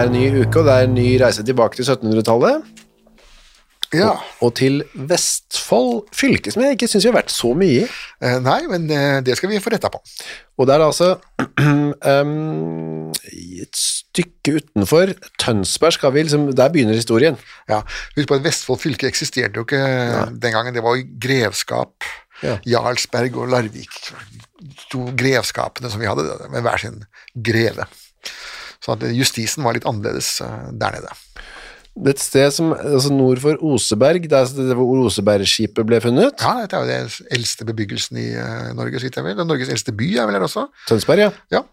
Er en ny uke, og det er en ny reise tilbake til 1700-tallet. Ja. Og til Vestfold fylke, som jeg ikke syns vi har vært så mye i. Eh, nei, men eh, det skal vi få retta på. Og det er altså um, et stykke utenfor Tønsberg skal vi liksom Der begynner historien. Ja, Husk på at Vestfold fylke eksisterte jo ikke den gangen. Det var grevskap. Ja. Jarlsberg og Larvik. To grevskapene som vi hadde, med hver sin greve. Så at justisen var litt annerledes eh, der nede. Det er et sted som, altså nord for Oseberg, det er stedet hvor Osebergskipet ble funnet. Ja, dette er jo den eldste bebyggelsen i eh, Norge, så vidt jeg. Og Norges eldste by er vel her også. Tønsberg, ja. Ja.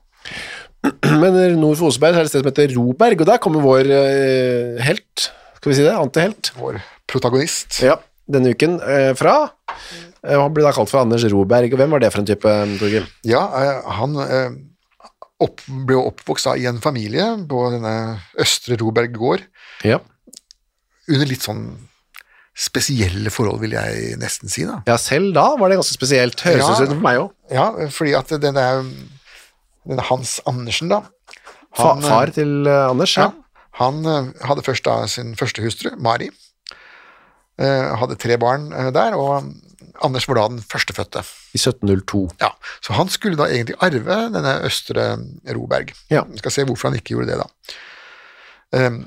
Men nord for Oseberg er det et sted som heter Roberg, og der kommer vår eh, helt, skal vi si det, antihelt, Vår protagonist. ja, denne uken eh, fra. Eh, Han ble da kalt for Anders Roberg, og hvem var det for en type, Torgrim? Ja, eh, han opp, ble oppvokst i en familie på denne Østre Roberg gård. Ja. under litt sånn spesielle forhold, vil jeg nesten si. da. ja, selv da var det ganske spesielt. Høres Ja. ut for meg òg. Ja, fordi at den er denne Hans Andersen, da. Han, eh, far til eh, Anders, ja. Ja, han eh, hadde først da sin første hustru, Mari. Hadde tre barn der, og Anders var da den førstefødte. I 1702. Ja, Så han skulle da egentlig arve denne Østre Roberg. Ja. Vi skal se hvorfor han ikke gjorde det, da. Eh,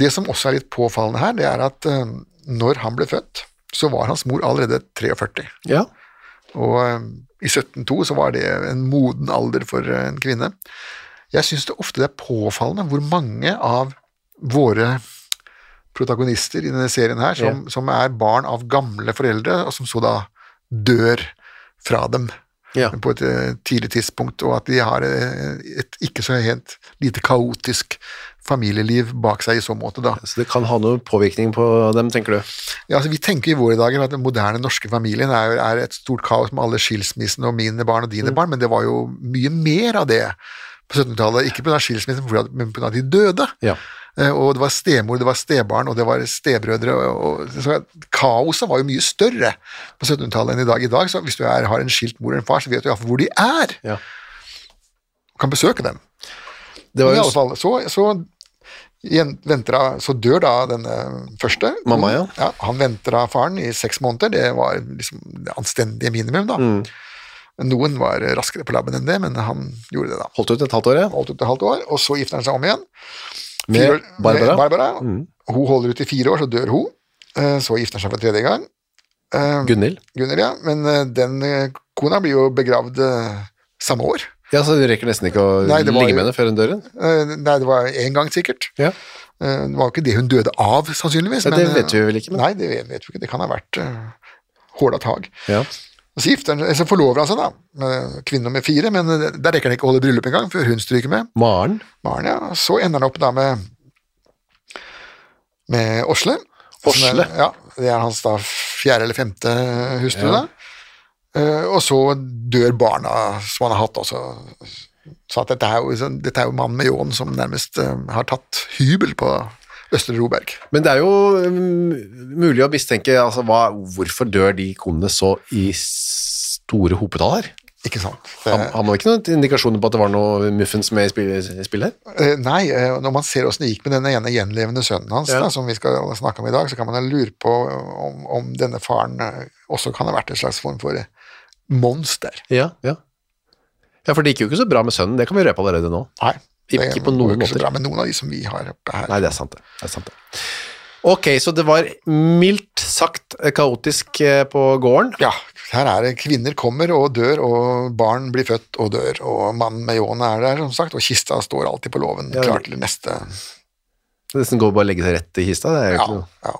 Det som også er litt påfallende her, det er at eh, når han ble født, så var hans mor allerede 43. Ja. Og eh, i 1702 så var det en moden alder for en kvinne. Jeg syns det ofte det er påfallende hvor mange av våre protagonister i denne serien her, som, som er barn av gamle foreldre, og som så da dør fra dem Ja. på et eh, tidlig tidspunkt, og at de har eh, et ikke så helt lite kaotisk familieliv bak seg i så måte, da. Så det kan ha noe påvirkning på dem, tenker du? Ja, altså Vi tenker i våre dager at den moderne norske familien er, er et stort kaos med alle skilsmissene og mine barn og dine barn, men det var jo mye mer av det på 1700-tallet. Ikke pga. skilsmissen, men pga. de døde. Ja. Eh, Og det var stemor, det var stebarn, og det var stebrødre. Og, og, så kaoset var jo mye større på 1700-tallet enn i dag. I dag, så Hvis du er, har en skilt mor eller en far, så vet du iallfall hvor de er. Ja. og kan besøke dem. Det var Men i alle fall, så, så, venter av, så dør da den første. Mamma, ja. Han venter av faren i seks måneder, det var liksom det anstendige minimum, da. Mm. Noen var raskere på labben enn det, men han gjorde det, da. holdt ut et halvt år, ja. Holdt ut et halvt år, og så gifter han seg om igjen. Med Barbara? Med Barbara. Mm. Hun holder ut i fire år, så dør hun. Eh, Så gifter han seg for tredje gang. Gunhild. Gunhild. Ja. Men eh, den eh, kona blir jo begravd eh, samme år. Ja, så du rekker nesten ikke å Nei, var ligge med henne før hun dør? hun? Eh, Nei, det var én gang, sikkert. Ja. Eh, Det var jo ikke det hun døde av, sannsynligvis. Ja, det men, vet vi vel ikke, men- Nei, det vet, vi ikke. Det kan ha vært håla tak. Ja. Og Så gifter han, så forlover han seg da, med kvinne nummer fire, men der rekker han ikke å holde bryllup engang, før hun stryker med. Maren. Maren, ja. Så ender han opp da med med. Åsle? Er- Ja, det er hans da fjerde eller femte hustru, Ja. da. Eh, og så dør barna som han har hatt også. Så at dette er jo, sånn- dette er jo mannen med ljåen som nærmest eh, har tatt hybel på Østre Roberg. Men det er jo mm, mulig å mistenke altså, hva, hvorfor dør de konene så i store hopetall her? Ikke sant? Det, Har har man ikke noen indikasjoner på at det var noe muffens med i spillet? Eh, Nei, eh, når man ser åssen det gikk med den ene gjenlevende sønnen hans, Ja. da, som vi skal snakke om i dag, så kan man lure på om, om denne faren eh, også kan ha vært en slags form for monster. Ja, ja. Ja, for det gikk jo ikke så bra med sønnen, det kan vi røpe allerede nå. Nei, Ikke på noen måter. bra med noen av de som vi har oppe her. Nei, det er sant det. det, er sant det. Ok, så det var mildt sagt kaotisk eh, på gården. Ja, her er det kvinner kommer og dør, og barn blir født og dør, og mannen med ljåen er der, som sagt, og kista står alltid på låven, Ja, klar til neste Det nesten går bare å legge seg rett i kista. Det er jo Ja, ikke noe. ja.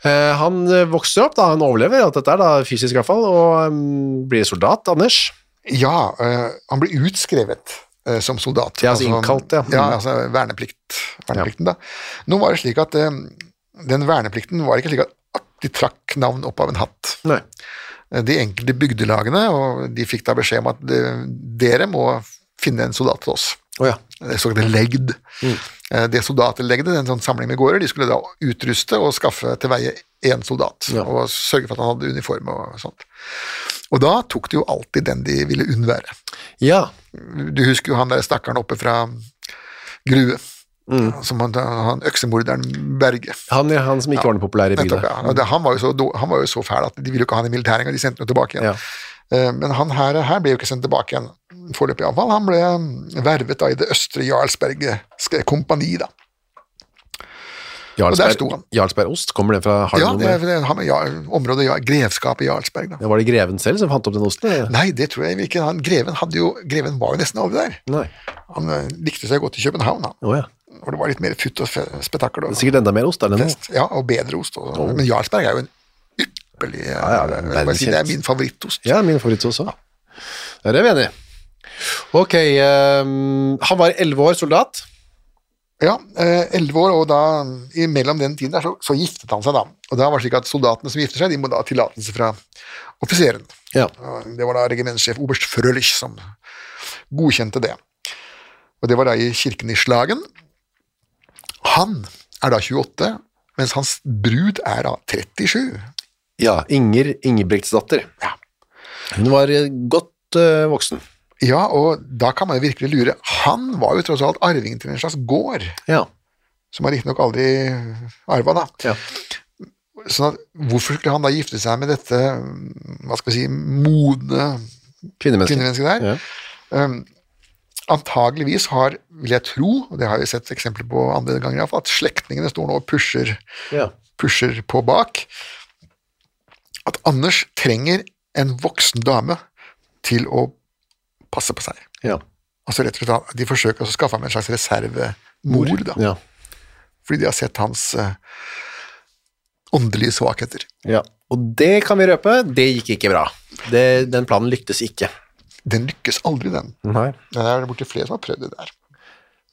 Eh, han eh, vokser opp, da, han overlever alt dette, da, fysisk i hvert fall, og mm, blir soldat, Anders. Ja, han blir utskrevet som soldat. Ja, altså innkalt, ja. Ja, altså verneplikt, verneplikten da. Nå var det slik at eh, den verneplikten var ikke slik at, de trakk navn opp av en hatt. Nei. Eh, De enkelte bygdelagene, og de fikk da beskjed om at de, dere må finne en soldat til oss. Oh, ja. Det såkalte legd. Mm. Eh, Det soldatlegdet, en sånn samling med gårder, de skulle da utruste og skaffe til veie én soldat, Ja. og sørge for at han hadde uniform og sånt. Og da tok de jo alltid den de ville unnvære. Ja. Du husker jo han der stakkaren oppe fra Grue, Mm. som han, han øksemorderen Berge. Han, ja, han som ikke var noe populær i byen. Nettopp, ja. Han, var så, han var jo så fæl at de ville jo ikke ha han i militæret engang, de sendte han tilbake igjen. Ja. Eh, Men han her, her ble jo ikke sendt tilbake igjen, foreløpig iallfall. Han ble mm, vervet da i det østre Jarlsberg kompani, da. Han. Jarlsbergost, kommer det fra Ja, Harlem? det, det, ja, området ja, grevskapet Jarlsberg, da. Ja, var det greven selv som fant opp den osten? eller? Nei, det tror jeg ikke. Han, greven, jo, greven var jo nesten over der. Nei. Han eh, likte seg godt i København, han. Oh, ja. Hvor det var litt mer futt og spetakkel. Og er sikkert enda mer ost der enn. Ja, og bedre ost. Og, Men Jarlsberg er jo en ypperlig ja, ja, det er si, Det er min favorittost. Ja, min favorittost også. Der er vi enige. Ok, um, han var 11 år soldat. Ja, eh, elleve år, og da imellom den tiden der, så, så giftet han seg da. Og da var det slik at soldatene som gifter seg, de må da ha tillatelse fra offiseren. Ja. Det var da regimentssjef Oberst Frølich som godkjente det. Og det var da i kirken i Slagen. Han er da 28, mens hans brud er da 37. Ja, Inger Ingebrigtsdatter. Ja. Hun var eh, godt uh, voksen. Ja, og da kan man jo virkelig lure. Han var jo tross alt arvingen til en slags gård, Ja. som han riktignok aldri arva, da. ja. Sånn at hvorfor skulle han da gifte seg med dette, hva skal vi si, modne Kvinnemenneske. kvinnemennesket der? Ja. Um, antageligvis har, vil jeg tro, og det har vi sett eksempler på andre ganger i hvert fall, at slektningene står nå og pusher, Ja. pusher på bak. At Anders trenger en voksen dame til å passe på seg. Ja. Altså rett og slett, De forsøker å skaffe ham en slags reservemor, da, Ja. fordi de har sett hans uh, åndelige svakheter. ja. Og det kan vi røpe, det gikk ikke bra. Det, den planen lyktes ikke. Den lykkes aldri, den. Nei. Det er borti flere som har prøvd det der.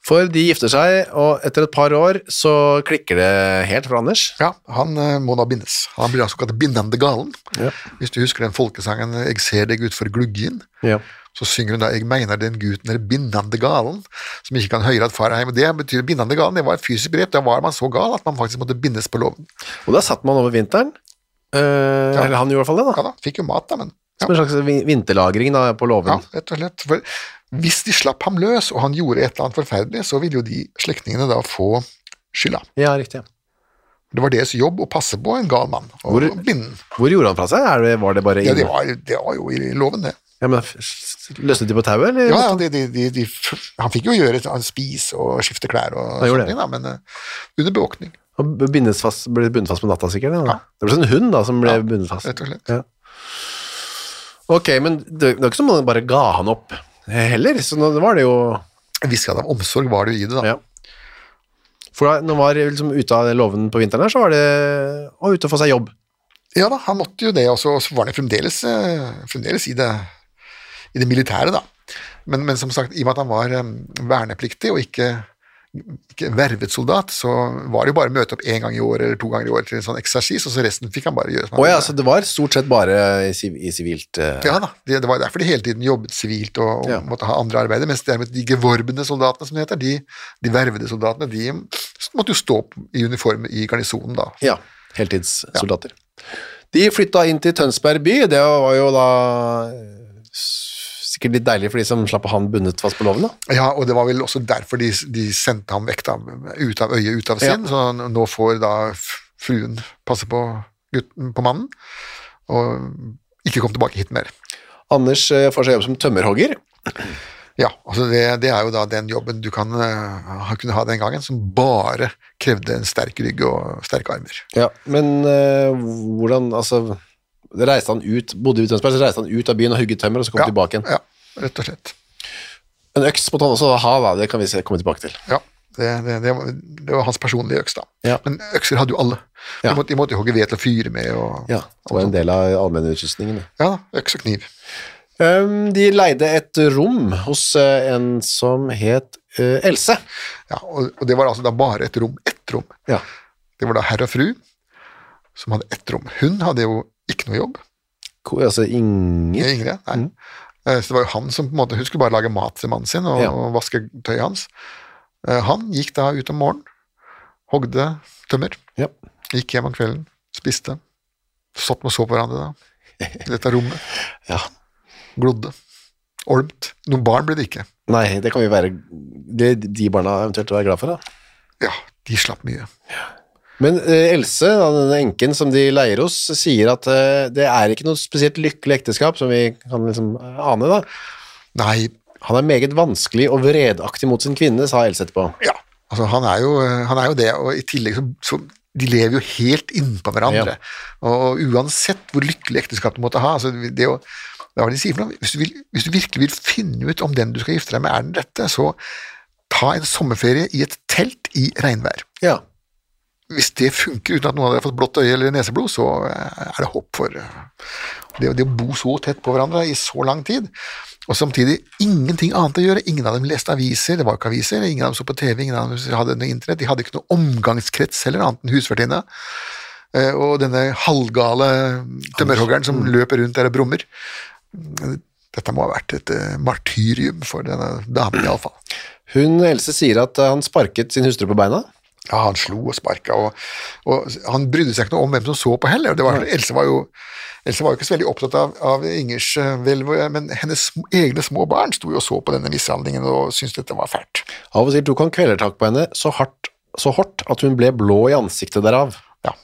For de gifter seg, og etter et par år så klikker det helt for Anders. Ja, han eh, må da bindes. Han blir altså kalt bindende galen. Ja. Hvis du husker den folkesangen 'Eg ser deg utfor gluggen', Ja. Så synger hun da 'Eg meiner den gutten er bindende galen', som ikke kan høyre at far er hjemme. Det betyr bindende galen, det var et fysisk grep. Da var man så gal at man faktisk måtte bindes på låven. Og da satt man over vinteren. Eh, Eller han gjorde i hvert fall det, da. Ja da, fikk jo mat, da, men ja, Som en slags vinterlagring da, på låven. ja, rett og slett. For hvis de slapp ham løs, og han gjorde et eller annet forferdelig, så ville jo de slektningene da få skylda. Ja, riktig. Det var deres jobb å passe på en gal mann, og Hvor- binde. Hvor gjorde han fra seg? Det, var det bare Ja, det inne? var, det var jo i loven, det. Ja, men Løsnet de på tauet, eller? Ja, ja de, de, de, han fikk jo gjøre han spise og skifte klær og sånne ting, men uh, under bevåkning, Og bindes fast, ble bundet fast på natta, sikkert? Da. Det ble sånn hund da, som ble bundet fast. rett og slett. Ja. Ok, men det, det var ikke som om man bare ga han opp heller, så nå var det jo En viss grad av omsorg var det jo i det, da. Ja. For da, når han var liksom ute av låven på vinteren her, så var det å ut og få seg jobb. Ja da, han måtte jo det, og så var han fremdeles, eh, fremdeles i, det, i det militære, da. Men, men som sagt, i og med at han var vernepliktig og ikke ikke vervet soldat, så var det jo bare å møte opp én gang i år eller to ganger i år til en sånn eksersis, og så resten fikk han bare gjøre som han ja, så det var stort sett bare i i sivilt uh... Ja da, det, det var derfor de hele tiden jobbet sivilt og, og Ja. måtte ha andre arbeider, mens dermed de gevorbende soldatene, som det heter, de, de vervede soldatene, de måtte jo stå i uniform i garnisonen da. Ja, heltidssoldater. De flytta inn til Tønsberg by, det var jo da eh, sikkert litt deilig for de som slapp han bundet fast på loven da. Ja, og det var vel også derfor de, de sendte ham vekk da, ut av øyet, ut av Ja. så nå får da fruen passe på, gutten, på mannen, og ikke komme tilbake hit mer. Anders eh, får seg jobb som tømmerhogger. Ja, altså det, det er jo da den jobben du kan uh, kunne ha den gangen, som bare krevde en sterk rygg og sterke armer. Ja, men uh, hvordan, altså, reiste han ut, bodde i Tønsberg, så reiste han ut av byen og hugget tømmer, og så kom Ja, tilbake igjen. Ja, rett og slett. En øks måtte han også ha, da, det kan vi se, komme tilbake til. Ja, det, det, det, var, det var hans personlige øks, da. Ja. Men økser hadde jo alle. De, måtte, de måtte hogge ved til å fyre med. Og, Ja, det var en del av allmennutrustningen. det. ja, øks og kniv. Um, de leide et rom hos uh, en som het uh, Else. Ja, og, og det var altså da bare et rom. Ett rom. Ja. Det var da herr og fru som hadde ett rom. Hun hadde jo ikke noe jobb. Hvor, Altså Inger. Ingrid, nei. Mm. Så det var jo han som på en måte, Hun skulle bare lage mat til mannen sin og, Ja. og vaske tøyet hans. Eh, Han gikk da ut om morgenen, hogde tømmer, Ja. gikk hjem om kvelden, spiste. Satt og så på hverandre da, i dette rommet. ja. Glodde. Olmt. Noen barn ble det ikke. Nei, det kan vi være det, De barna eventuelt være glad for, da. Ja, de slapp mye. Men eh, Else, denne enken som de leier hos, sier at eh, det er ikke noe spesielt lykkelig ekteskap, som vi kan liksom eh, ane, da. Nei, Han er meget vanskelig og vredaktig mot sin kvinne, sa Else etterpå. Ja, altså han er jo, han er jo det, og i tillegg så, så de lever jo helt innpå hverandre. Og uansett hvor lykkelig ekteskap du måtte ha, altså det å, det de sier for noe? Hvis du, vil, hvis du virkelig vil finne ut om den du skal gifte deg med er den rette, så ta en sommerferie i et telt i regnvær. Ja. Hvis det funker uten at noen av dere har fått blått øye eller neseblod, så eh, er det håp for eh, det, det å bo så tett på hverandre i så lang tid. Og samtidig ingenting annet å gjøre. Ingen av dem leste aviser, det var ikke aviser, ingen av dem så på TV, ingen av dem hadde noe internett, de hadde ikke noe omgangskrets heller, annet enn husvertinna. Eh, Og denne halvgale tømmerhoggeren som løper rundt der og brummer. Dette må ha vært et martyrium for denne damen, iallfall. Hun Else sier at han sparket sin hustru på beina. Ja, han slo og sparka, og, og han brydde seg ikke noe om hvem som så på heller. Det var, Else, var jo, Else var jo ikke så veldig opptatt av, av Ingers eh, vel, men hennes egne små barn sto jo og så på denne mishandlingen og syntes dette var fælt. Av og til tok han kvelertak på henne så hardt, så hardt at hun ble blå i ansiktet derav. Ja.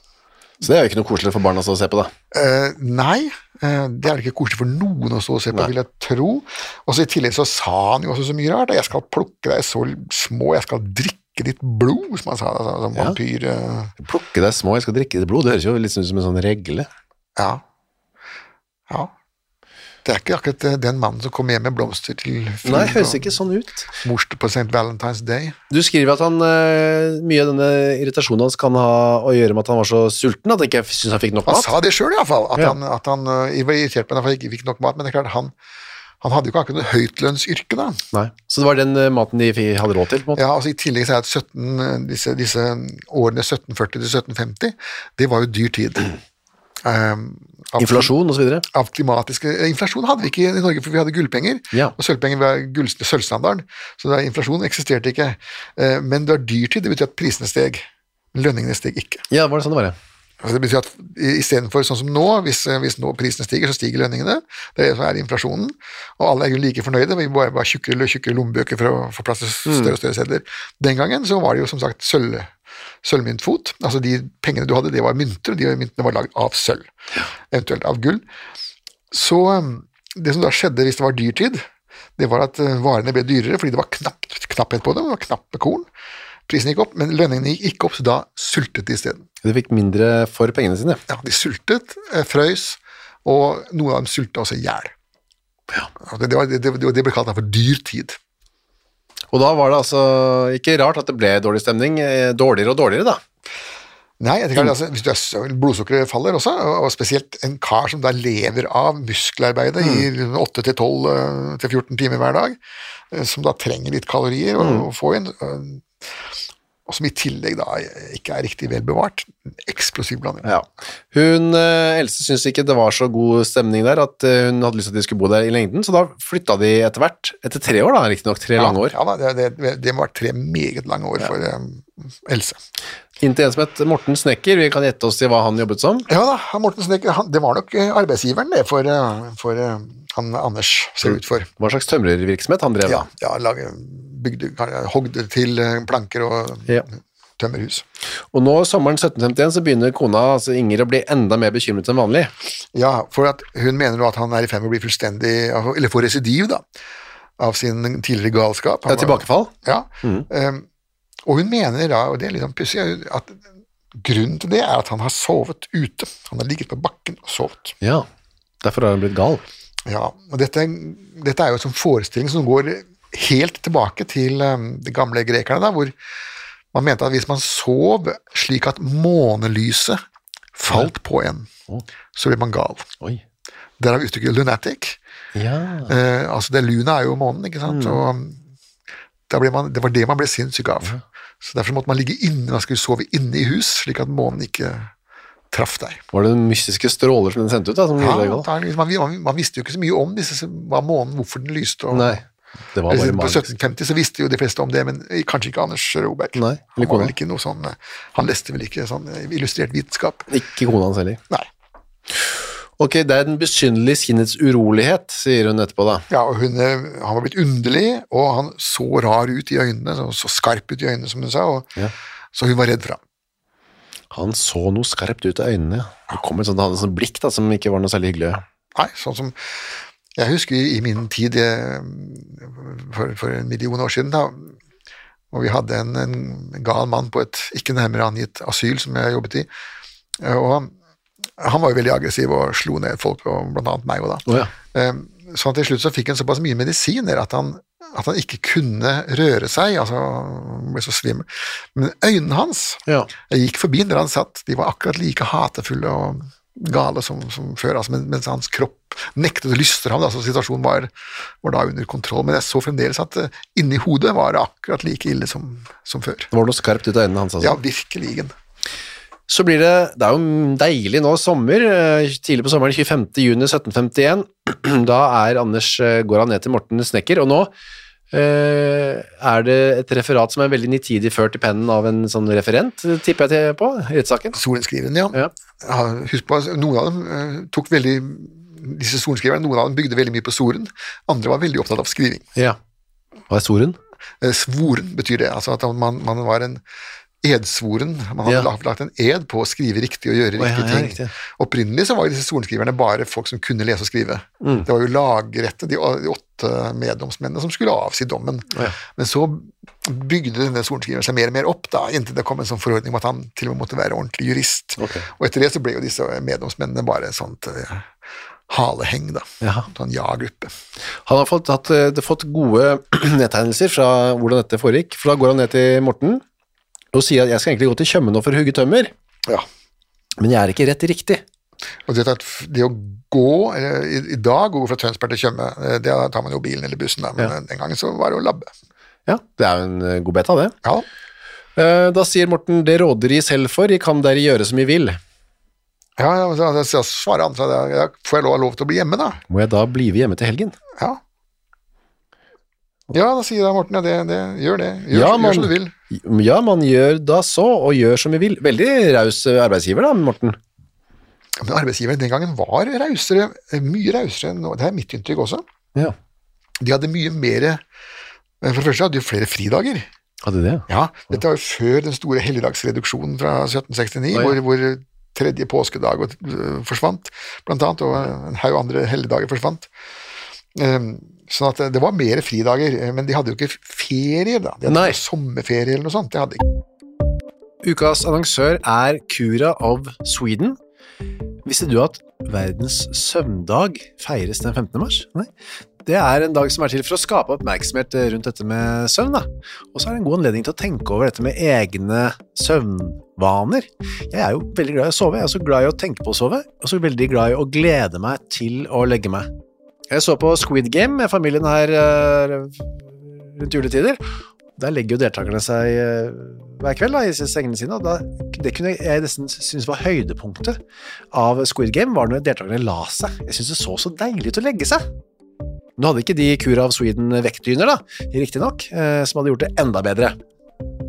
Så det er jo ikke noe koselig for barna å se på, da. Eh, nei, eh, det er ikke koselig for noen å stå og se på, Nei. vil jeg tro. Og så I tillegg så sa han jo også så mye rart. Jeg skal plukke deg så små, jeg skal drikke ditt blod, som han sa. Altså, som Ja. vampyr. Uh... Plukke deg små, jeg skal drikke ditt blod. Det høres jo litt ut som en sånn regle. ja. ja. Det er ikke akkurat eh, den mannen som kommer hjem med blomster til Nei, høres ikke sånn ut. morsdag på St. Valentine's Day. Du skriver at han, eh, mye av denne irritasjonen hans kan ha å gjøre med at han var så sulten at han ikke syntes han fikk nok mat. Han sa det sjøl, iallfall. At, Ja. han, at han var irritert på at han ikke fikk nok mat. Men det er klart, han, han hadde jo ikke akkurat noe høytlønnsyrke, da. Nei. Så det var den eh, maten de hadde råd til, på en måte. Ja, altså I tillegg så er det at 17, øh, disse, disse årene 1740 til 1750, det var jo dyr tid. Um, av- Inflasjon videre. Av klimatiske eh, Inflasjon hadde vi ikke i Norge, for vi hadde gullpenger. Ja. Og sølvpenger var gull, sølvstandarden. Så er, inflasjon eksisterte ikke. Uh, Men det var dyrtid, det betyr at prisene steg. Lønningene steg ikke. Ja, var det sånn det var, ja. Altså det betyr at Istedenfor sånn som nå, hvis, hvis nå prisene stiger, så stiger lønningene. Det er det som er inflasjonen. Og alle er jo like fornøyde. Vi bare har tjukkere og tjukkere lommebøker for å få plass til større og større sedler. Den gangen så var det jo som sagt sølv, sølvmyntfot. Altså de pengene du hadde, det var mynter, og de myntene var lagd av sølv. Eventuelt av gull. Så um, det som da skjedde hvis det var dyrtid, det var at uh, varene ble dyrere fordi det var knapp, knapphet på dem, det var knappe korn. Prisen gikk opp, men lønningene gikk ikke opp, så da sultet de isteden. De fikk mindre for pengene sine. Ja, de sultet, eh, frøys, og noen av dem sulta også i hjel. Ja. Det, det, var- det, det, det ble kalt for for dyrtid. Og da var det altså ikke rart at det ble dårlig stemning. eh, Dårligere og dårligere, da. Nei, jeg tenker, altså, hvis er, blodsukkeret faller også, og, spesielt en kar som da lever av muskelarbeidet i 8 til 12 eh, til 14 timer hver dag, som da trenger litt kalorier å, mm. få inn, og som i tillegg da ikke er riktig vel bevart. Eksplosiv blanding. Ja. Hun, eh, Else syntes ikke det var så god stemning der, at eh, hun hadde lyst til at de skulle bo der i lengden, så da flytta de etter hvert, etter tre år da, riktignok, tre lange år, Ja, da, det, det, det må ha vært tre meget lange år for eh, Else. inn til en som het Morten Snekker, vi kan gjette oss til hva han jobbet som. Ja da, Morten Snekker, han, det var nok arbeidsgiveren det for, for han Anders, ser ut for. Hva slags tømrervirksomhet han drev Ja, da. ja lage, bygde, hogde til eh, planker og Ja. tømmerhus. Og nå, sommeren 1751, så begynner kona, altså Inger, å bli enda mer bekymret enn vanlig. Ja, for hun mener nå at han er i ferd med å bli fullstendig, eller få residiv da, av sin tidligere galskap. Han ja, tilbakefall. Ja, um, og hun mener da, og det er litt sånn pussig, at grunnen til det er at han har sovet ute. Han har ligget på bakken og sovet. Ja, derfor har han blitt gal. Ja, og dette, dette er jo en sånn forestilling som går helt tilbake til um, de gamle grekerne, da, hvor man mente at hvis man sov slik at månelyset falt på en, så ble man gal. Oi. Derav uttrykket lunatic. Ja. Eh, altså det Luna er jo månen, ikke sant? Ble man, det var det man ble sinnssyk av. Så Derfor måtte man ligge inne, man skulle sove inne i hus, slik at månen ikke traff deg. Var det mystiske stråler som den sendte ut da, som Ja, man, man, man visste jo ikke så mye om disse, hva månen, hvorfor den lyste. Og, Nei, det var bare På 1750 så visste jo de fleste om det, men kanskje ikke Anders Roberg. Nei, han, var vel ikke noe sånn, eh, han leste vel ikke sånn eh, illustrert vitenskap. Ikke kona hans heller. Nei. Ok, det er den besynderlige sinnets urolighet, sier hun etterpå da. Ja, og hun, eh, Han var blitt underlig, og han så rar ut i øynene, så, så skarp ut i øynene, som hun sa, og, Ja. så hun var redd for ham. Han så noe skarpt ut av øynene. Det kom et sånt, han hadde et sånt blikk da, som ikke var noe særlig hyggelig. Nei, sånn som Jeg husker i min tid eh, for, for en million år siden, da, og vi hadde en, en gal mann på et ikke nærmere angitt asyl som jeg jobbet i, eh, og han var jo veldig aggressiv og slo ned folk, og blant annet meg òg, da. Oh, ja. Så til slutt så fikk han såpass mye medisiner at han, at han ikke kunne røre seg, altså han ble så svimmel. Men øynene hans Ja. Jeg gikk forbi der han satt, de var akkurat like hatefulle og gale som, som før, altså, men, mens hans kropp nektet å lystre ham, Altså, så situasjonen var, var da under kontroll. Men jeg så fremdeles at uh, inni hodet var det akkurat like ille som, som før. Det var noe skarpt ut av øynene hans. Altså. Ja, virkelig. Så blir det, det er jo deilig nå sommer, eh, tidlig på sommeren, 25. juni 1751. Da er Anders, eh, går han ned til Morten Snekker, og nå er det et referat som er veldig nitidig ført i pennen av en sånn referent, tipper jeg på, i rettssaken. Sorenskriveren, ja. Ja. Husk på, at noen av dem eh, tok veldig Disse sorenskriverne, noen av dem bygde veldig mye på soren, andre var veldig opptatt av skriving. Ja. Hva er soren? Eh, Svoren betyr det, altså at man, man var en edsvoren, man hadde Ja. lagt, en ed på å skrive riktig og gjøre riktige ting. riktig. Opprinnelig så var disse sorenskriverne bare folk som kunne lese og skrive. Mm. Det var jo lagrette, de, åtte meddomsmennene som skulle avsi dommen. Ja. Men så bygde denne sorenskriveren seg mer og mer opp, da, inntil det kom en sånn forordning om at han til og med måtte være ordentlig jurist. Okay. Og etter det så ble jo disse meddomsmennene bare et sånt eh, haleheng, da. Jaha. Sånn ja-gruppe. Han har fått, hatt, eh, fått gode nedtegnelser fra hvordan dette foregikk, for da går han ned til Morten og sier at jeg skal egentlig gå til Tjøme nå for å hugge tømmer, Ja. men jeg er ikke rett riktig. Og det, at det å gå, i, i dag gå fra Tønsberg til Tjøme, da det tar man jo bilen eller bussen, da, men Ja. den gangen så var det å labbe. Ja, det er jo en eh, god beta det. Ja, Eh, Da sier Morten, det råder de selv for, de kan dere gjøre som de vil. ja, ja så, så, svarer han, så da, får jeg lov, lov til å bli hjemme da? Må jeg da blive hjemme til helgen? Ja. Ja, da sier da Morten, ja, det, det, gjør det. Gjør, Ja, gjør som du vil. Ja, man gjør da så, og gjør som vi vil. Veldig raus eh, arbeidsgiver da, Morten. Men arbeidsgiveren den gangen var rausere, eh, mye rausere enn nå. Det er mitt inntrykk også. Ja, De hadde mye mer eh, For det første hadde de flere fridager. hadde det. Ja, Dette var jo før den store helligdagsreduksjonen fra 1769, Å, ja. hvor, hvor tredje påskedag øh, forsvant, blant annet, og en haug andre helligdager forsvant. Um, sånn at det- var mer fridager, eh, men de hadde jo ikke ferie, da. De hadde Nei. ikke sommerferie eller noe sånt. Det hadde ikke. Ukas annonsør er Cura of Sweden. Visste du at verdens søvndag feires den 15. mars? Nei. Det er en dag som er til for å skape oppmerksomhet rundt dette med søvn. Da. Og så er det en god anledning til å tenke over dette med egne søvnvaner. Jeg er jo veldig glad i å sove, jeg er også glad i å tenke på å sove, og så veldig glad i å glede meg til å legge meg. Jeg så på Squid Game med familien her eh, rundt juletider, der legger jo deltakerne seg eh, hver kveld da, i sengene sine, og da, det kunne jeg nesten synes var høydepunktet av Squid Game, var når deltakerne la seg. Jeg synes det så så deilig ut å legge seg. Nå hadde ikke de Kura of Sweden vektdyner, da, riktig nok, eh, som hadde gjort det enda bedre.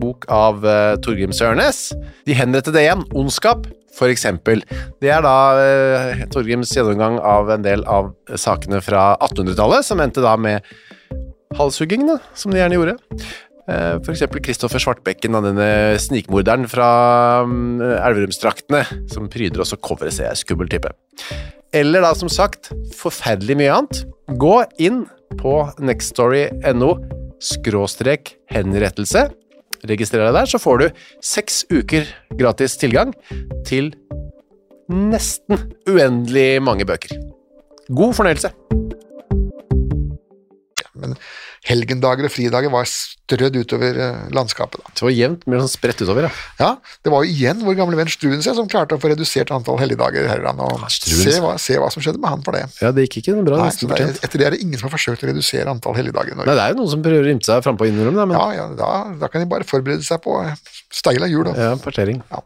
bok av uh, Torgrim Sørnes. De henrettede igjen, Ondskap, for eksempel. Det er da uh, Torgrims gjennomgang av en del av sakene fra 1800-tallet, som endte da med halshuggingene, som de gjerne gjorde. Uh, for eksempel Kristoffer Svartbekken, denne snikmorderen fra um, Elverumsdraktene, som pryder også coveret, ser jeg, skummel type. Eller da, som sagt, forferdelig mye annet. Gå inn på nextstory.no skråstrek henrettelse registrer deg der, så får du seks uker gratis tilgang til nesten uendelig mange bøker. God fornøyelse! Men helgendager og fridager var strødd utover eh, landskapet. Da. Det var jevnt, mer sånn spredt utover, ja. Ja, Det var jo igjen vår gamle venn Struensee som klarte å få redusert antall helligdager her i landet. Og se hva, se hva som skjedde med han for det. Ja, Det gikk ikke bra. Nei, det, er, etter det er det ingen som har forsøkt å redusere antall helligdager i Norge. Nei, det er jo noen som prøver å rymte seg frampå innimellom, da, men Ja, ja, da, da kan de bare forberede seg på steila hjul. da. ja, partering. Ja.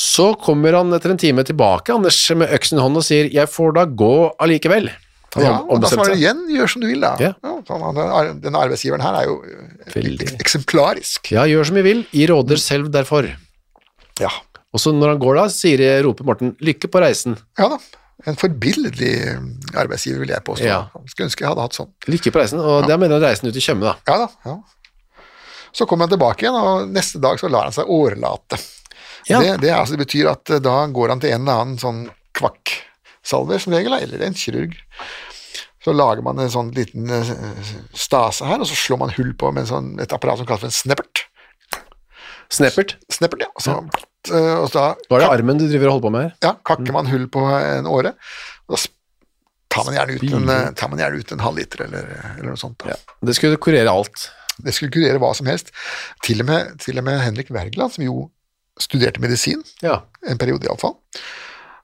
Så kommer han etter en time tilbake, Anders, med øksen i hånd og sier 'jeg får da gå allikevel'. Han Ja, og da svarer han igjen, gjør som du vil, da. Ja. Ja, denne arbeidsgiveren her er jo eh, Veldig. eksemplarisk. Ja, gjør som vi vil, I råder selv derfor. Ja. Og så når han går da, sier, roper Morten 'lykke på reisen'. ja da. En forbilledlig arbeidsgiver, vil jeg påstå. Ja. Skulle ønske jeg hadde hatt sånn. Lykke på reisen, og det er mener han reisen ut i Tjøme, da. Ja da. ja. Så kommer han tilbake igjen, og neste dag så lar han seg årelate. Ja. Det, det, altså, det betyr at eh, da går han til en eller annen sånn kvakksalver som regel, eller en kirurg. Så lager man en sånn liten eh, stase her, og så slår man hull på med en sånn, et apparat som kalles for en sneppert. Sneppert. Sneppert, ja. Og så, eh, og så Var det armen du driver og holder på med her? ja, kakker man hull på en åre, og da tar man gjerne ut en, eh, tar man gjerne ut en halvliter eller, eller noe sånt. Da. Det skulle kurere alt. Det skulle kurere hva som helst. Til og med, til og med Henrik Wergeland, som jo studerte medisin, Ja. en periode iallfall,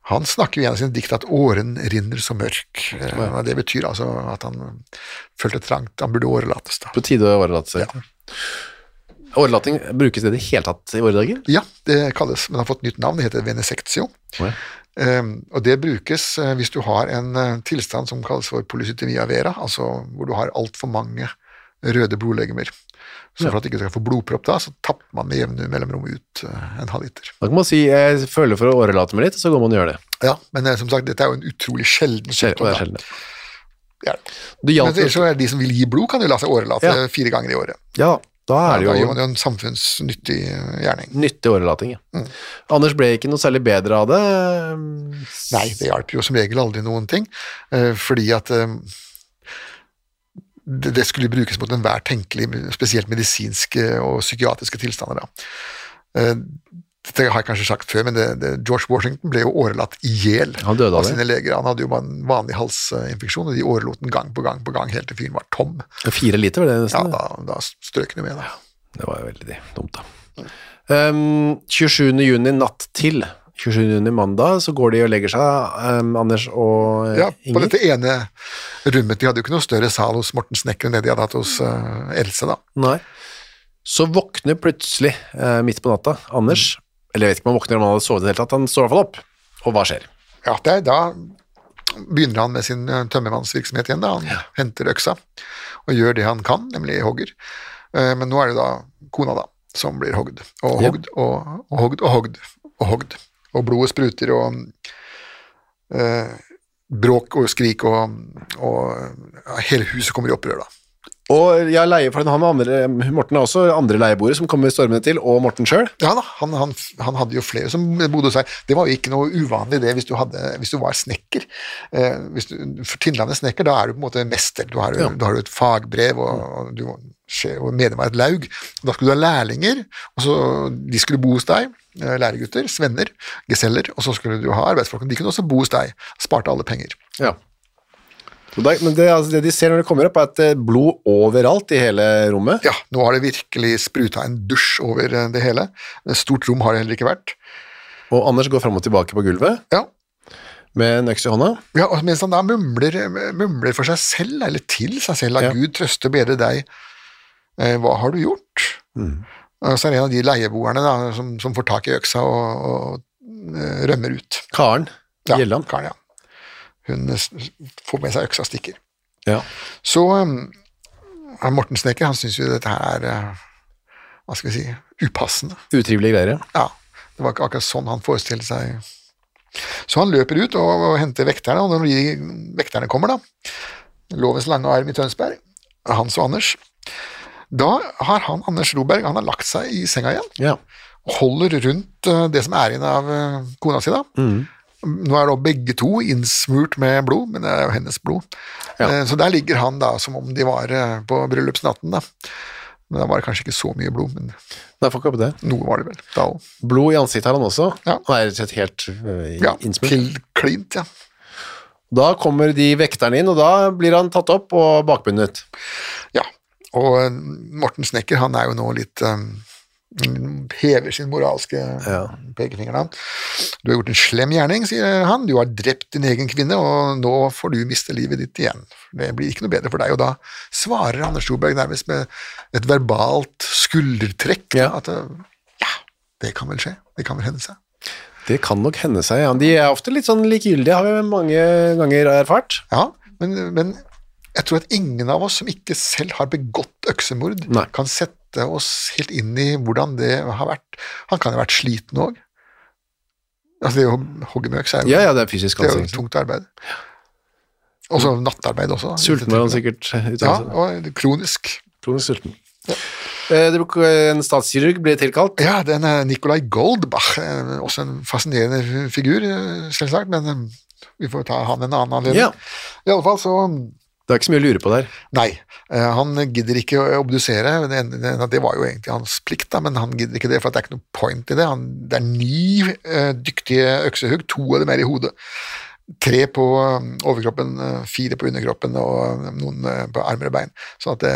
han snakker i en av sine dikt at åren rinner så mørk. Ja. Det betyr altså at han følte trangt, han burde årelates. da. På tide å årelate seg. Årelating brukes det i det hele tatt i våre dager? Ja, det kalles, men det har fått nytt navn, det heter venesectio. Ja. Um, og det brukes eh, hvis du har en eh, tilstand som kalles for polycytemia vera, altså hvor du har altfor mange røde blodlegemer. Så for at du ikke skal få blodpropp da, så tapper man med jevne mellomrom ut eh, en halv liter. Da kan man si 'jeg føler for å årelate meg litt', så går man og gjør det. Ja, men eh, som sagt, dette er jo en utrolig sjelden sykdom. sjelden. Det Men så er det de som vil gi blod, kan jo la seg årelate Ja. fire ganger i året. Ja, da er det da gjør jo man jo en samfunnsnyttig eh, gjerning. nyttig årelating. Ja. Mm. Anders ble ikke noe særlig bedre av det. Nei, det hjalp jo som regel aldri noen ting, fordi at det skulle brukes mot enhver tenkelig, spesielt medisinske og psykiatriske tilstander. Da. Eh, Dette har jeg kanskje sagt før, men det, det, George Washington ble jo årelatt i hjel av det. sine leger. Han hadde jo en vanlig halsinfeksjon, og de årelot den gang på gang på gang helt til fyren var tom. Fire liter var det Ja, nesten. da, da strøk han med. Da. Det var jo veldig dumt, da. Um, 27. juni natt til 27. juni mandag, så går de og legger seg, um, Anders og Inger. Ja, på dette ene rommet. De hadde jo ikke noe større sal hos Morten Snekker enn det de hadde hatt hos uh, Else, da. Nei. Så våkner plutselig, uh, midt på natta, Anders, eller jeg vet ikke om han våkner om han hadde sovet i det hele tatt, han står i hvert fall opp. Og hva skjer? Ja, det er, da begynner han med sin eh, tømmermannsvirksomhet igjen. da. Han henter øksa og gjør det han kan, nemlig hogger. Eh, Men nå er det da kona da, som blir hogd, og Ja. hogd, og, og hogd, og hogd, og hogd. Og blodet spruter, og eh, bråk og skrik, og, og ja, hele huset kommer i opprør da. Og jeg leier for han andre, Morten har også andre leieboere som kommer stormende til, og Morten sjøl. Ja da, han, han, han hadde jo flere som bodde hos seg. Det var jo ikke noe uvanlig det hvis du, hadde, hvis du var snekker. Eh, hvis du, for Tinnlandet snekker, da er du på en måte mester. Du har, Ja. du har et fagbrev, og, og du og medlem av et laug. Da skulle du ha lærlinger, og så de skulle bo hos deg, eh, læregutter, svenner, geseller, og så skulle du ha arbeidsfolk. De kunne også bo hos deg, sparte alle penger. Ja. Men det, altså, det de ser når de kommer opp, er at det er blod overalt i hele rommet. Ja, nå har det virkelig spruta en dusj over eh, det hele. Et stort rom har det heller ikke vært. Og Anders går fram og tilbake på gulvet Ja, med en øks i hånda. Ja, og mens han da mumler, mumler for seg selv, eller til seg selv, at Ja. Gud trøste og bedre deg, eh, hva har du gjort? Og så er det en av de leieboerne da, som, som får tak i øksa og, og eh, rømmer ut. Karen Ja, Gjelland. Karen, ja. Hun får med seg øksa og stikker. Ja. Så um, Morten Snekker, han syns jo dette her er, eh, hva skal vi si, upassende. Utrivelige greier. ja. Ja, det var ikke akkurat sånn han forestilte seg. Så han løper ut og, og henter vekterne, og når de vekterne kommer, da, lovens lange arm i Tønsberg, Hans og Anders, da har han, Anders Roberg, han har lagt seg i senga igjen, Ja. og holder rundt eh, det som er igjen av eh, kona si, da. Nå er da begge to innsmurt med blod, men det er jo hennes blod. Ja. Eh, Så der ligger han da som om de var eh, på bryllupsnatten, da. Men da var det kanskje ikke så mye blod, men Nei, fuck up det. noe var det vel da òg. Blod i ansiktet har han også. Ja. Han er rett og slett helt uh, innsmurt. Ja, klint, ja. Da kommer de vekterne inn, og da blir han tatt opp og bakbundet. Ja, og Morten Snekker han er jo nå litt um, hever sin moralske Ja. pekefinger. Du har gjort en slem gjerning, sier han. Du har drept din egen kvinne, og nå får du miste livet ditt igjen. Det blir ikke noe bedre for deg. Og da svarer Anders Storberg nærmest med et verbalt skuldertrekk. Ja. At ja, det kan vel skje. Det kan vel hende seg. Det kan nok hende seg, ja. De er ofte litt sånn likegyldige, har vi mange ganger erfart. Ja, men, men jeg tror at ingen av oss som ikke selv har begått øksemord, Nei. kan sette oss helt inn i hvordan det har vært. Han kan jo ha vært sliten òg. Altså, det å hogge med øks er jo, Ja, ja, det er fysisk det er jo tungt arbeid. Og så nattarbeid også. Sulten var han sikkert Ja, og kronisk. Kronisk sulten. Ja. En statskirurg ble tilkalt. Ja, den er Nicolai Goldbach, eh, også en fascinerende figur, eh, selvsagt, men eh, vi får ta han en annen anledning. Ja. I alle fall så Det er ikke så mye å lure på der. Nei, eh, han gidder ikke å obdusere. Det, var jo egentlig hans plikt, da, men han gidder ikke det, for det er ikke noe point i det. Han, det er ni eh, dyktige øksehugg, to av dem er i hodet. Tre på eh, overkroppen, eh, fire på underkroppen og noen eh, på armer og bein. Så at det,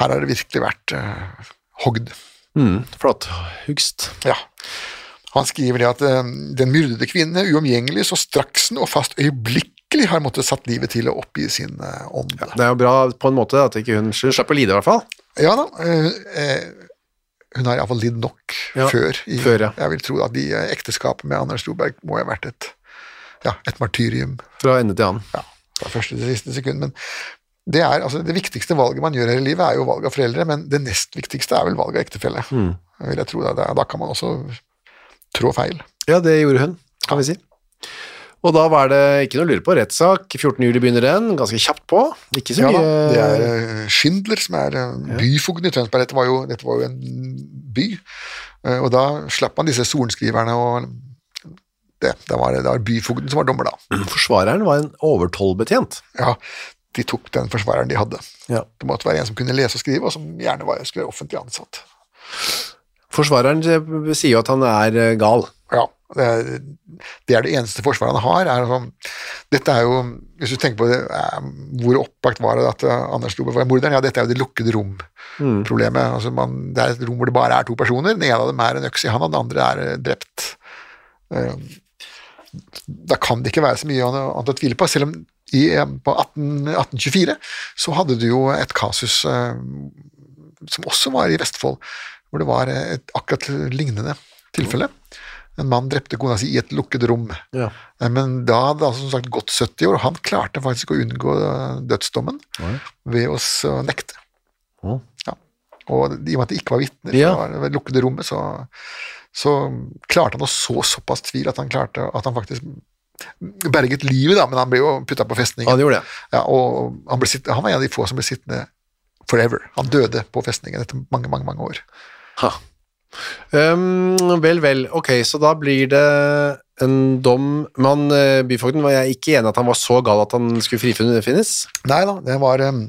her har det virkelig vært uh, hogd. Mm, flott. Hugst. Ja. Han skriver det at den myrdede kvinne uomgjengelig så straksen og fast øyeblikkelig har måttet satt livet til å oppgi sin eh, ånd. Det er jo bra på en måte at ikke hun, slapp å lide, i hvert fall. Ja da, eh, eh, hun har iallfall lidd nok Ja, før. I, før, ja. Jeg vil tro at de ekteskapet med Anders Storberg må ha vært et, ja, et martyrium Fra ende til annen. ja, fra første til siste sekund. Men det, er, altså, det viktigste valget man gjør her i livet, er jo valg av foreldre, men det nest viktigste er vel valg av ektefelle. Mm. Vil jeg tro da, da kan man også trå feil. Ja, det gjorde hun, kan vi si. Og da var det ikke noe å lure på. Rettssak. 14. juli begynner den. Ganske kjapt på. Ikke så Ja, mye det er eh, Schindler som er eh, byfogden i Tønsberg. Dette var, jo, dette var jo en by, Eh, og da slapp man disse sorenskriverne og det, det, var, det var byfogden som var dommer da. Forsvareren var en overtollbetjent. Ja, de tok den forsvareren de hadde. Ja. Det måtte være en som kunne lese og skrive, og som gjerne var, skulle være offentlig ansatt. Forsvareren sier jo at han er gal. Ja, Det er, det er det eneste forsvaret han har. Er altså, dette er jo, Hvis du tenker på det, eh, hvor opplagt var det at eh, Anders Lobe var morderen? Ja, dette er jo det lukkede rom-problemet. Altså man, det er et rom hvor det bare er to personer. Den ene av dem er en øks i handa, den andre er eh, drept. Da kan det ikke være så mye annet å tvile på, selv om i, på 18, 1824 så hadde du jo et kasus som også var i Vestfold, hvor det var et akkurat lignende tilfelle. En mann drepte kona si i et lukket rom. Ja. Eh, Men da hadde det altså som sagt gått 70 år, og han klarte faktisk å unngå dødsdommen dødsdommen ved å nekte. Å. Ja. Og i og med at det ikke var vitner Ja. fra det lukkede rommet, så, så klarte han å så såpass tvil at han klarte at han faktisk berget livet, da, men han ble jo putta på festningen. Han gjorde det. Ja, og han, ble sitt, han var en av de få som ble sittende forever. Han døde på festningen etter mange, mange, mange år. Ha. Um, vel, vel. Ok, så da blir det en dom Men uh, byfogden var jeg ikke enig at han var så gal at han skulle frifinnes? Nei da, det var, um,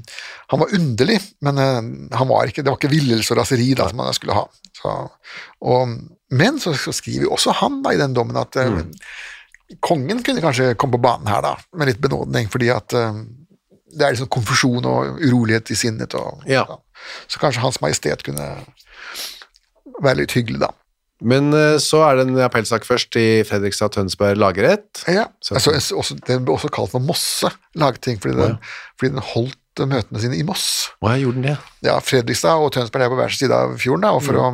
han var underlig, men uh, han var ikke, det var ikke villelse og raseri da, som han skulle ha. Så, og, men så, så skriver jo også han da i den dommen at uh, kongen kunne kanskje komme på banen her da, med litt benådning, fordi at det er liksom konfusjon og urolighet i sinnet. Og, Ja. Så kanskje Hans Majestet kunne være litt hyggelig, da. Men uh, så er det en appellsak først i Fredrikstad Tønsberg lagerett. Ja, altså, også, Den ble også kalt for Mosse lagting, fordi den, fordi den holdt eh, møtene sine i Moss. Hva jeg gjorde den det? Ja, Fredrikstad og Tønsberg er på hver sin side av fjorden, da, og for å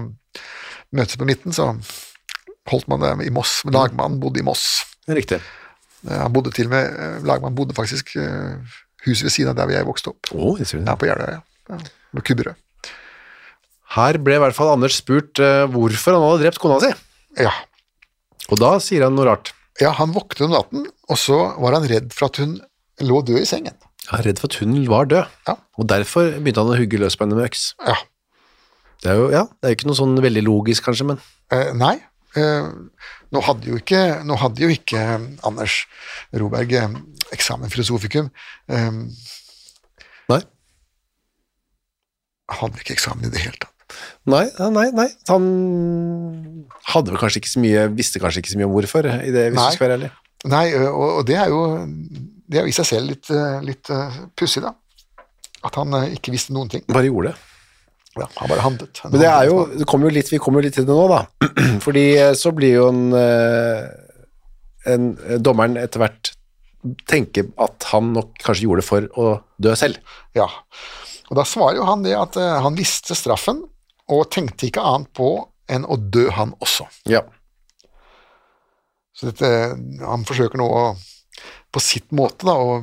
møtes på midten, så holdt man det i Moss. Lagmannen bodde i Moss. Riktig. Eh, Han bodde til og med, eh, Lagmannen bodde faktisk eh, huset ved siden av der jeg vokste opp. Å, jeg ser det. Ja, på Jeløya. Ja. Med Kubberød. Her ble i hvert fall Anders spurt uh, hvorfor han hadde drept kona si. Ja. Og da sier han noe rart. ja, han våknet om natten, og så var han redd for at hun lå død i sengen. Ja, er redd for at hun var død, Ja. og derfor begynte han å hugge løs på henne med øks. Ja. Det er jo ja, det er jo ikke noe sånn veldig logisk, kanskje, men Eh, nei, eh, nå hadde jo ikke, nå hadde jo ikke eh, Anders Roberg eh, eksamen filosofikum. Eh, nei. han hadde ikke eksamen i det hele tatt. Nei, nei, nei. Han hadde vel kanskje ikke så mye, visste kanskje ikke så mye om hvorfor, i det, hvis Nei. du skal være ærlig. Nei, og, og det er jo det er jo i seg selv litt, litt eh, pussig, da. At han eh, ikke visste noen ting. Bare gjorde det. Ja, han bare handlet. Han Men det er jo, det kommer jo litt, vi kommer jo litt til det nå, da. Fordi eh, så blir jo en, en dommeren etter hvert tenke at han nok kanskje gjorde det for å dø selv. Ja. Og da svarer jo han det at han visste straffen, og tenkte ikke annet på enn å dø, han også. Ja. Så dette, han forsøker nå å, på sitt måte da, å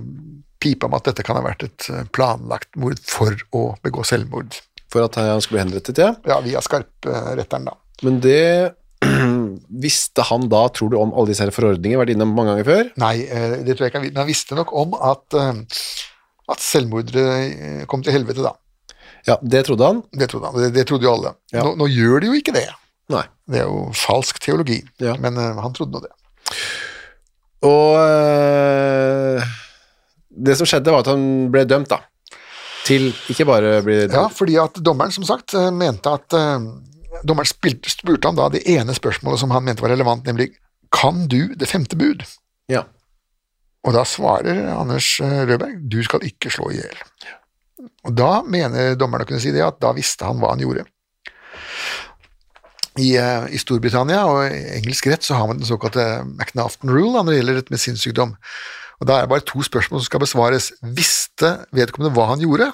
pipe om at dette kan ha vært et eh, planlagt mord for å begå selvmord. For at han skulle bli henrettet, ja. Ja, via skarpretteren, da. Men det visste han da, tror du, om alle disse her forordninger, vært innom mange ganger før? Nei, eh, det tror jeg ikke han visste. Men han visste nok om at, eh, at selvmordere kom til helvete, da. Ja, det trodde han. Det trodde han. Det, det trodde jo alle. Ja. Nå, nå gjør de jo ikke det. Nei. Det er jo falsk teologi. Ja. Men uh, han trodde nå det. Og øh, det som skjedde var at han ble dømt, da. Til ikke bare bli dømt. Ja, fordi at dommeren, som sagt, eh, mente at uh, Dommeren spilte, spurte han da det ene spørsmålet som han mente var relevant, nemlig Kan du det femte bud? Ja. Og da svarer Anders Rødberg du skal ikke slå i hjel. Og da mener dommerne å kunne si det, at da visste han hva han gjorde. I, eh, I Storbritannia og i engelsk rett så har man den såkalte McNafton rule da, når det gjelder dette med sinnssykdom. Og Da er det bare to spørsmål som skal besvares. Visste vedkommende hva han gjorde,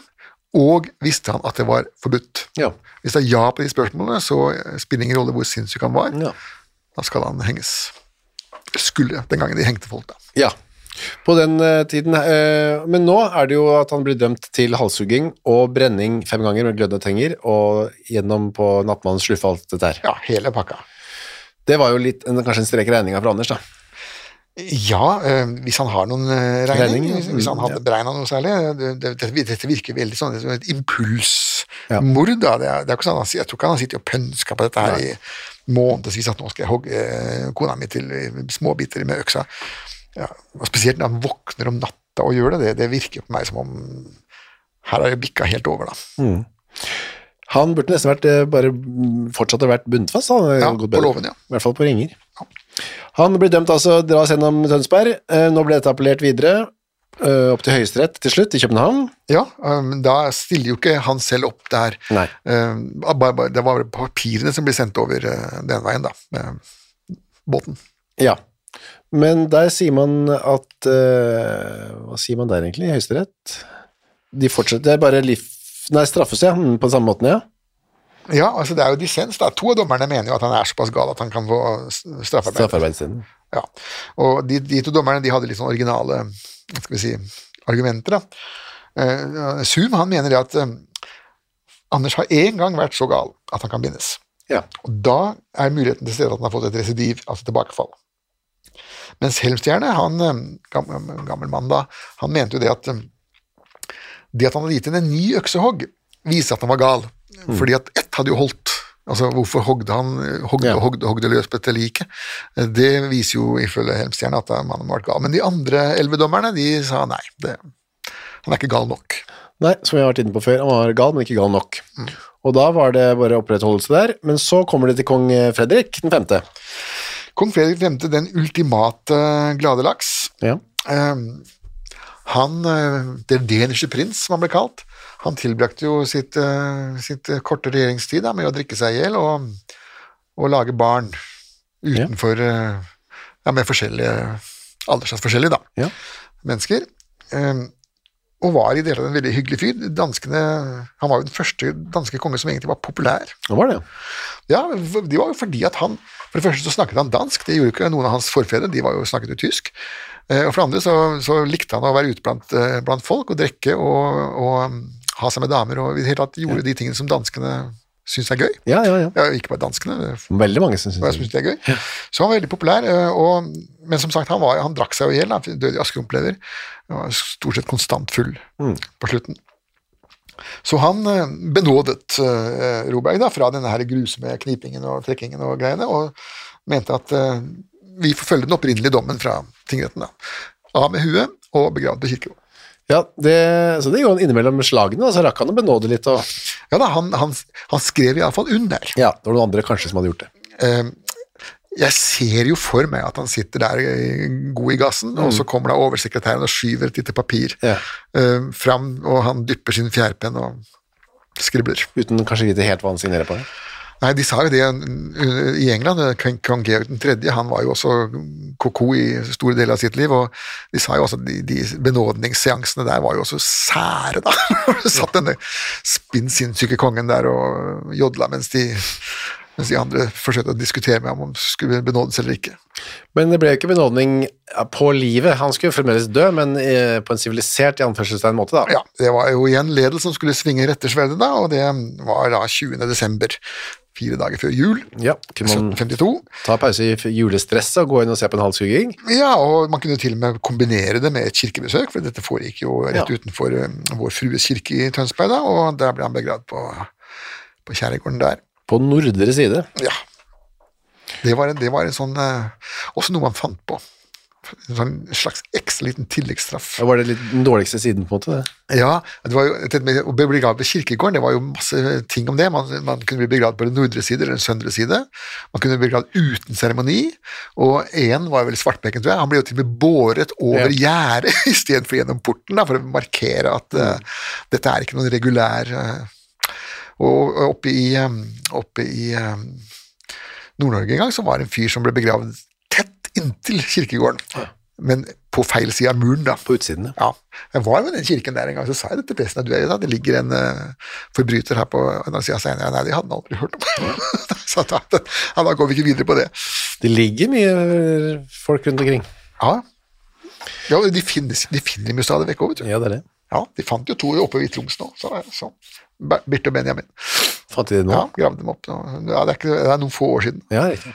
og visste han at det var forbudt? Ja. Hvis det er ja på de spørsmålene, så spiller det ingen rolle hvor sinnssyk han var. Ja. Da skal han henges. Skulle, den gangen de hengte folk, da. ja. På den øh, tiden øh, Men nå er det jo at han blir dømt til halshugging og brenning fem ganger med glødende tenger, og gjennom på nattmannen sluffe alt dette her. Ja, hele pakka. Det var jo litt, en, kanskje en strek i regninga for Anders, da. Ja, eh, hvis han har noen eh, regning, hvis, han hadde Ja. beregna noe særlig. Det, det, dette, dette virker veldig sånn som et impulsmord. da. Det er, det er ikke sånn, Jeg tror ikke han har sittet og pønska på dette her i månedsvis, at nå skal jeg hogge eh, kona mi til eh, småbiter med øksa. Ja, Spesielt når han våkner om natta og gjør det, det, det virker på meg som om her har det bikka helt over, da. Han burde nesten vært øh, bare mm, fortsatt å vært bundfast. Han, Ja, Gått på låven, ja. I hvert fall på ringer. Han blir dømt altså, dras gjennom Tønsberg. Eh, Nå ble dette appellert videre, eh, opp til Høyesterett til slutt, i København. Ja, men da stiller jo ikke han selv opp der. Nei. Um, det var papirene som ble sendt over den veien, da. båten. Ja. Men der sier man at uh, Hva sier man der egentlig, i Høyesterett? De fortsetter, det er bare liv... Nei, straffes, ja. mm, På samme måten, ja. Ja, altså det er jo dissens, da. To av dommerne mener jo at han er såpass gal at han kan få s- straffarbeid. Straffarbeidstiden. Ja. Og de, de to dommerne de hadde litt sånn originale skal vi si, argumenter. da. Uh, Zoom han mener det at uh, Anders har én gang vært så gal at han kan bindes. Ja. Og da er muligheten til stede at han har fått et residiv, altså tilbakefall. Mens Helmstjerne, han eh, gammel, mann da, han mente jo det at eh, det at han hadde gitt henne en ny øksehogg, viser at han var gal. Fordi at ett hadde jo holdt. Altså, hvorfor hogde han hogde, Ja. hogde, hogde løs på dette liket? Eh, Det viser jo ifølge Helmstjerne at mannen var gal. Men de andre elleve dommerne, de sa nei. Det, han er ikke gal nok. Nei, som vi har vært inne på før, han var gal, men ikke gal nok. Og da var det bare opprettholdelse der, men så kommer det til kong Fredrik den femte. Kong Fredrik nevnte den ultimate glade laks. Ja. Eh, han, Det Der deniske prins, som han ble kalt, han tilbrakte jo sitt, eh, sitt eh, korte regjeringstid da, med å drikke seg i hjel og, og lage barn utenfor eh, ja, Med forskjellige aldersforskjellige da, Ja. mennesker. Eh, og var i det hele en veldig hyggelig fyr. Danskene, han var jo den første danske konge som egentlig var populær. Det var det, Ja, det var jo fordi at han For det første så snakket han dansk, det gjorde ikke noen av hans forfedre, de var jo snakket jo tysk. Eh, Og for det andre så, så likte han å være ute blant, eh, blant folk og drikke og, og ha seg med damer, og i det hele tatt gjorde de tingene som danskene syns er gøy. ja, ja, ja. Ja, ikke bare danskene, Veldig mange som syns det er gøy. Så han var veldig populær, eh, og, men som sagt, han, var, han drakk seg jo i hjel, han døde i askerumplever. Stort sett konstant full på slutten. Så han eh, benådet eh, Roberg da, fra denne her grusomme knipingen og trekkingen og greiene, og mente at eh, vi får følge den opprinnelige dommen fra tingretten. da. Av med huet og begravd på kirkegården. Ja, det, så det gjorde han innimellom slagene, da, så rakk han å benåde litt, og Ja da, han, han, han skrev iallfall under. ja, det var noen andre kanskje som hadde gjort det. Eh, jeg ser jo for meg at han sitter der eh, god i gassen, og så kommer da oversekretæren og skyver et lite papir Ja. uh, fram, og han dypper sin fjærpenn og skribler. Uten kanskje vite helt hva han signerer på. Nei, de sa jo det uh, i England. uh, Kong Georg 3. han var jo også ko-ko i store deler av sitt liv, og de sa jo også de, de benådningsseansene der var jo også sære, da. Det satt denne spinn sinnssyke kongen der og jodla mens de, mens de andre forsøkte å diskutere med ham om det skulle benådes eller ikke. Men det ble jo ikke benådning på livet. Han skulle fremdeles dø, men eh, på en sivilisert i anførselstegn måte, da. Ja, det var jo igjen Ledel som skulle svinge rettersverdet da, og det var da 20. desember, fire dager før jul, Ja, kunne man 1752. ta pause i julestresset og gå inn og se på en halshugging? Ja, og man kunne til og med kombinere det med et kirkebesøk, for dette foregikk jo rett Ja. utenfor um, Vår Frues kirke i Tønsberg, da, og der ble han begravd på, på kjærgården der. På nordre side. Ja. Det var, en, det var en sånn eh, Også noe man fant på. En sånn slags ekstra liten tilleggsstraff. Var det litt den dårligste siden, på en måte. det. Ja, det var jo, å bli begravd på kirkegården, det var jo masse ting om det. Man, man kunne bli begravd på den nordre side eller den søndre side. Man kunne bli begravd uten seremoni. Og en var vel Svartbekken, tror jeg. Han ble jo til og med båret over gjerdet istedenfor gjennom porten, da, for å markere at uh, dette er ikke noen regulær eh, Og oppe i, eh, oppe i eh, Nord-Norge en gang så var det en fyr som ble begravd tett inntil kirkegården. Men på feil side av muren, da. På utsiden, ja. Ja, jeg var jo i den kirken der en gang, så sa jeg det til presten at du er, det ligger en uh, forbryter her på andre sida. Så jeg, nei, det hadde han aldri hørt om. så da, ja, da går vi ikke videre på det. Det ligger mye folk rundt omkring. Ja, ja de, finnes, de finner dem jo stadig vekk òg, vet du. Ja, det er det. Ja, de fant jo to oppe i Troms nå, så, så. Birte og Benjamin. Fant de det nå? Ja, gravde dem opp. Ja, det, er ikke, det er noen få år siden. Ja, riktig.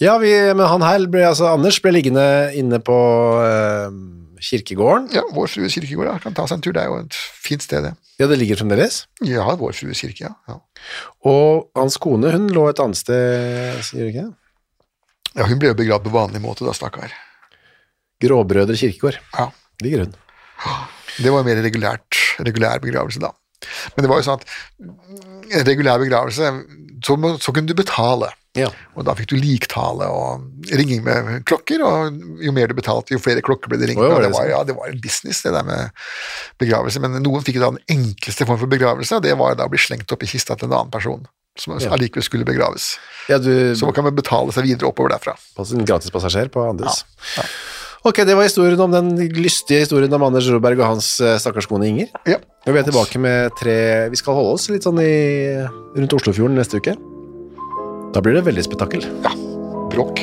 Ja, vi, men han her ble, altså Anders ble liggende inne på eh, kirkegården. Ja, Vår Frues kirkegård ja. kan ta seg en tur, det er jo et fint sted, det. Ja, det ligger fremdeles. Ja, Vår Frues kirke, ja. ja. Og hans kone, hun lå et annet sted, sier du ikke? Ja, Hun ble jo begravd på vanlig måte, da, stakkar. Gråbrødre kirkegård. Ja. Ligger hun. Det var mer regulært, regulær begravelse da. Men det var jo sånn at en regulær begravelse, så, så kunne du betale. Ja. Og da fikk du liktale og ringing med klokker, og jo mer du betalte, jo flere klokker ble det ringt med. var det var, ja, det var en business, det der med begravelse. Men noen fikk da den enkleste form for begravelse, og det var da å bli slengt opp i kista til en annen person. Som Ja. allikevel skulle begraves. Ja, du Så man kan man betale seg videre oppover derfra. pass- en gratispassasjer på andres. Ok, det var historien om den lystige historien om Anders Roberg og hans eh, stakkars kone Inger. Ja. Og vi er tilbake med tre Vi skal holde oss litt sånn i, rundt Oslofjorden neste uke. Da blir det veldig spetakkel. Ja. Bråk.